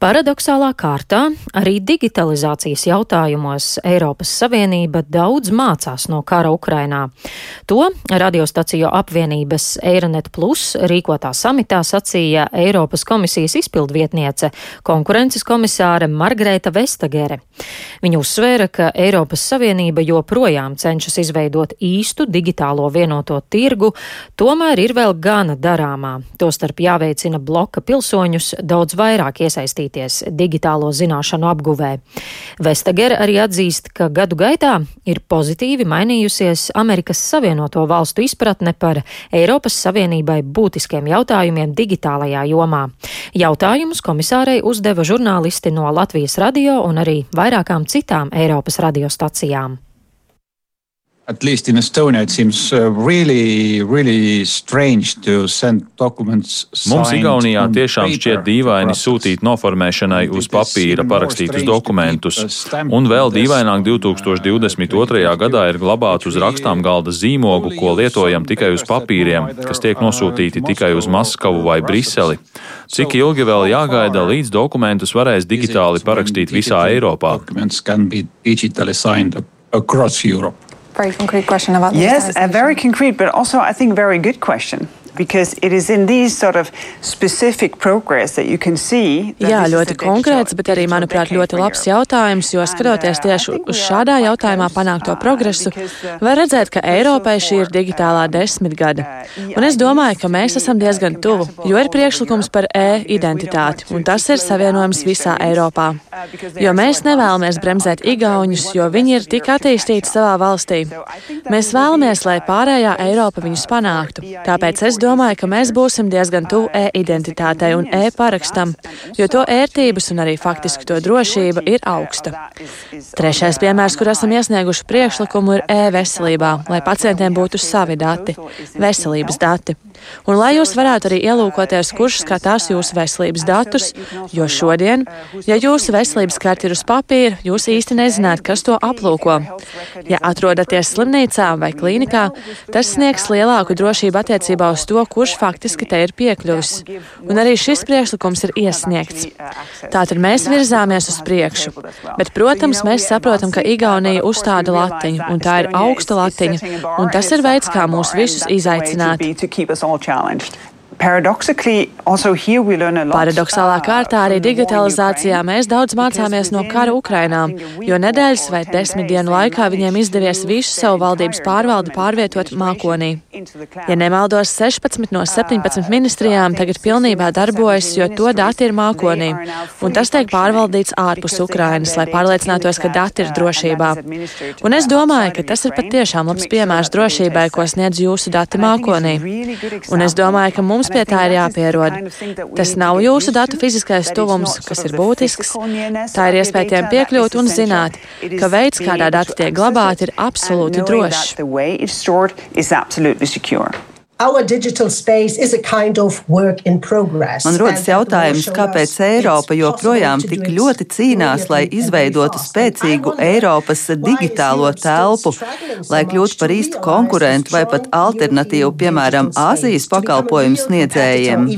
Paradoxālā kārtā arī digitalizācijas jautājumos Eiropas Savienība daudz mācās no kara Ukrainā. To radiostaciju apvienības Eironet Plus rīkotā samitā sacīja Eiropas komisijas izpildvietniece konkurences komisāre Margrēta Vestagere. Viņa uzsvēra, ka Eiropas Savienība joprojām cenšas izveidot īstu digitālo vienoto tirgu, tomēr ir vēl gana darāmā. Tostarp jāveicina bloka pilsoņus daudz vairāk iesaistīt piedalīties digitālo zināšanu apguvē. Vestager arī atzīst, ka gadu gaitā ir pozitīvi mainījusies Amerikas Savienoto valstu izpratne par Eiropas Savienībai būtiskiem jautājumiem digitālajā jomā. Jautājumus komisārei uzdeva žurnālisti no Latvijas radio un arī vairākām citām Eiropas radiostacijām. At least in Estonia, it seems uh, really, really strange to send documents. Mums Igaunijā tiešām šķiet dīvaini sūtīt noformēšanai uz papīra parakstītus dokumentus, un vēl dīvaināk 2022. gadā ir glabāt uz rakstām galda zīmogu, ko lietojam tikai uz papīriem, kas tiek nosūtīti tikai uz Maskavu vai Briseli. Cik ilgi vēl jāgaida, līdz dokumentus varēs digitāli parakstīt visā Eiropā? Across Europe. Very concrete question about Yes, a very concrete, but also I think very good question. Sort of Jā, ļoti konkrēts, bet arī, manuprāt, ļoti labs jautājums, jo skatoties uh, tieši uz šādā jautājumā panākto progresu, uh, var redzēt, ka Eiropai šī ir digitālā desmitgade. Uh, Un es domāju, ka mēs esam diezgan tuvu, jo ir priekšlikums par e-identitāti, un tas ir savienojums visā Eiropā. Jo mēs nevēlamies bremzēt igauņus, jo viņi ir tik attīstīti savā valstī. Mēs vēlamies, lai pārējā Eiropa viņus panāktu. Tāpēc es domāju, ka mēs būsim diezgan tuvu e-identitātei un e-parakstam, jo to ērtības un arī faktiski to drošība ir augsta. Trešais piemērs, kur esam iesnieguši priekšlikumu, ir e-veselībā, lai pacientiem būtu savi dati, veselības dati. Un lai jūs varētu arī ielūkoties, kurš skatās jūsu veselības datus, jo šodien, ja jūsu veselības karte ir uz papīra, jūs īsti nezināt, kas to aplūko. Ja atrodaties slimnīcā vai klīnikā, tas sniegs lielāku drošību attiecībā uz to, kurš faktiski te ir piekļuvis. Un arī šis priekšlikums ir iesniegts. Tātad mēs virzāmies uz priekšu. Bet, protams, mēs saprotam, ka Igaunija uzstāda latiņu, un tā ir augsta latiņa, un tas ir veids, kā mūs visus izaicināt. all challenged. Paradoxālā kārtā arī digitalizācijā mēs daudz mācāmies no kara Ukrainā, jo nedēļas vai desmit dienu laikā viņiem izdevies visu savu valdības pārvaldi pārvietot mākonī. Ja nemaldos, 16 no 17 ministrijām tagad pilnībā darbojas, jo to dati ir mākonī, un tas tiek pārvaldīts ārpus Ukrainas, lai pārliecinātos, ka dati ir drošībā. Un es domāju, ka tas ir patiešām labs piemērs drošībai, ko sniedz jūsu dati mākonī. Un es domāju, ka mums pie tā ir jāpierod. Tas nav jūsu datu fiziskais tuvums, kas ir būtisks. Tā ir iespēja tiem piekļūt un zināt, ka veids, kādā dati tiek glabāti, ir absolūti drošs. Kind of Man rodas jautājums, kāpēc Eiropa joprojām tik ļoti cīnās, lai izveidotu spēcīgu Eiropas digitālo telpu, lai kļūtu par īstu konkurentu vai pat alternatīvu, piemēram, Āzijas pakalpojumu sniedzējiem.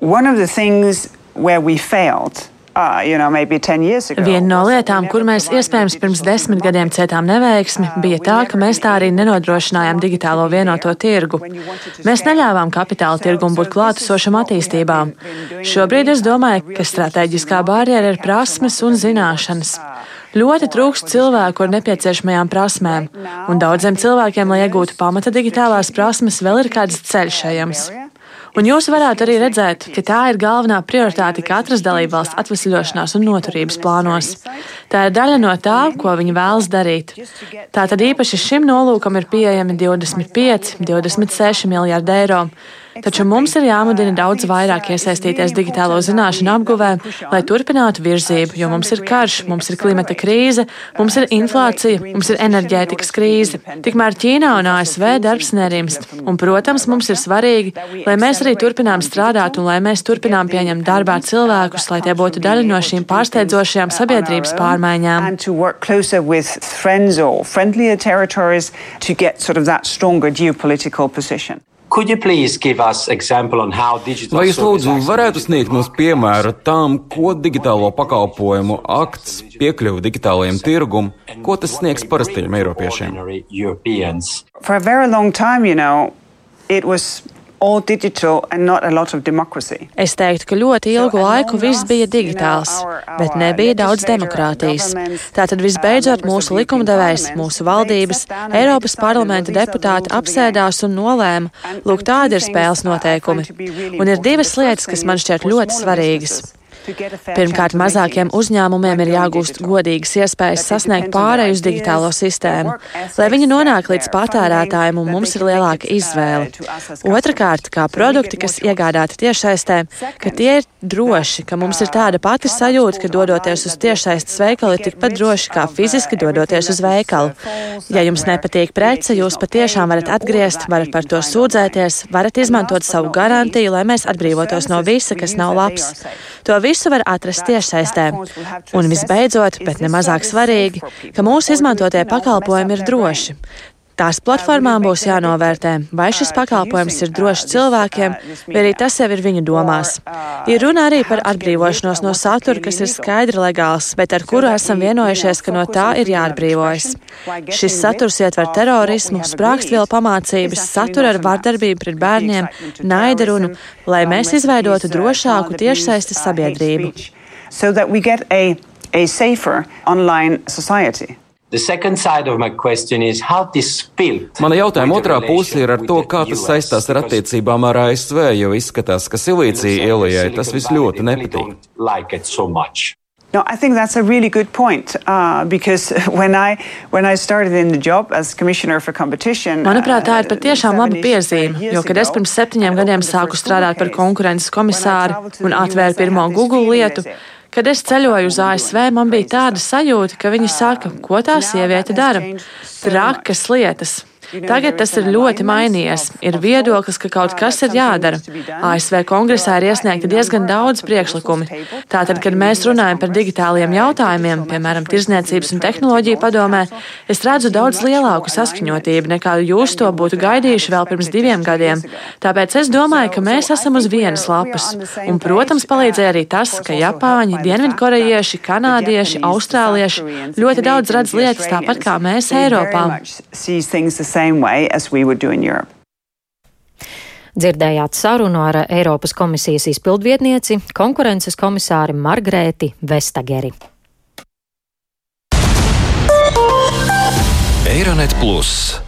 One of the things where we failed Viena no lietām, kur mēs iespējams pirms desmit gadiem cietām neveiksmi, bija tā, ka mēs tā arī nenodrošinājām digitālo vienoto tirgu. Mēs neļāvām kapitāla tirgumu būt klātesošam attīstībām. Šobrīd es domāju, ka strateģiskā barjera ir prasmes un zināšanas. Ļoti trūkst cilvēku ar nepieciešamajām prasmēm, un daudziem cilvēkiem, lai iegūtu pamata digitālās prasmes, vēl ir kāds ceļš ejams. Un jūs varētu arī redzēt, ka tā ir galvenā prioritāte katras dalībvalsts atvesļošanās un noturības plānos. Tā ir daļa no tā, ko viņi vēlas darīt. Tātad īpaši šim nolūkam ir pieejami 25, 26 miljardi eiro. Taču mums ir jāmudina daudz vairāk iesaistīties digitālo zināšanu apguvē, lai turpinātu virzību, jo mums ir karš, mums ir klimata krīze, mums ir inflācija, mums ir enerģētikas krīze. Tikmēr Ķīnā un ASV darbs nerimst, un, protams, mums ir svarīgi, lai mēs arī turpinām strādāt un lai mēs turpinām pieņemt darbā cilvēkus, lai tie būtu daļa no šīm pārsteidzošajām sabiedrības pārmaiņām. Sort of that stronger geopolitical position. Vai jūs lūdzu varētu sniegt mums piemēru tam, ko digitālo pakalpojumu akts piekļuva digitālajiem tirgum, ko tas sniegs parastajiem eiropiešiem? Es teiktu, ka ļoti ilgu laiku viss bija digitāls, bet nebija daudz demokrātijas. Tātad visbeidzot mūsu likumdevējs, mūsu valdības, Eiropas parlamenta deputāti apsēdās un nolēma, lūk, tādi ir spēles noteikumi. Un ir divas lietas, kas man šķiet ļoti svarīgas. Pirmkārt, mazākiem uzņēmumiem ir jāgūst godīgas iespējas sasniegt pārēju uz digitālo sistēmu, lai viņi nonāk līdz patērētājiem un mums ir lielāka izvēle. Otrakārt, kā produkti, kas iegādāti tiešsaistē, ka tie ir droši, ka mums ir tāda pati sajūta, ka dodoties uz tiešsaistes veikalu ir tikpat droši kā fiziski dodoties uz veikalu. Ja jums nepatīk prece, jūs patiešām varat atgriezt, varat par to sūdzēties, varat izmantot savu garantiju, lai mēs atbrīvotos no visa, kas nav labs. To visu var atrast tiešsaistē. Un visbeidzot, bet nemazāk svarīgi, ka mūsu izmantotie pakalpojumi ir droši. Tās platformām būs jānovērtē, vai šis pakalpojums ir drošs cilvēkiem, vai arī tas jau ir viņu domās. Ir runa arī par atbrīvošanos no satura, kas ir skaidri legāls, bet ar kuru esam vienojušies, ka no tā ir jāatbrīvojas. Šis saturs ietver terorismu, sprākstvielu pamācības, satura ar vardarbību pret bērniem, naida runu, lai mēs izveidotu drošāku tiešsaistes sabiedrību. So that we get a, a safer online society. Mana jautājuma otrā puse ir ar to, kā tas saistās ar attiecībām ar ASV, jo izskatās, ka Silīcija ielijai tas viss ļoti nepatīk. No, I think that's a really good point uh, because when I when I started in the job as commissioner for competition. Manuprāt, tā ir patiešām laba piezīme, jo, kad es pirms septiņiem gadiem sāku strādāt par konkurences komisāru un atvēru pirmo Google lietu, Kad es ceļoju uz ASV, man bija tāda sajūta, ka viņi saka, ko tā sieviete dara. Trakas lietas. Tagad tas ir ļoti mainījies. Ir viedoklis, ka kaut kas ir jādara. ASV kongresā ir iesniegti diezgan daudz priekšlikumi. Tātad, kad mēs runājam par digitāliem jautājumiem, piemēram, tirzniecības un tehnoloģiju padomē, es redzu daudz lielāku saskaņotību nekā jūs to būtu gaidījuši vēl pirms diviem gadiem. Tāpēc es domāju, ka mēs esam uz vienas lapas. Un, protams, palīdzēja arī tas, ka Japāņi, Dienvidkorejieši, Kanādieši, Austrālieši ļoti daudz redz lietas tāpat kā mēs Eiropā same way as we would do in Europe. Dzirdējāt sarunu ar Eiropas komisijas izpildvietnieci, konkurences komisāri Margrēti Vestageri. Eironet Plus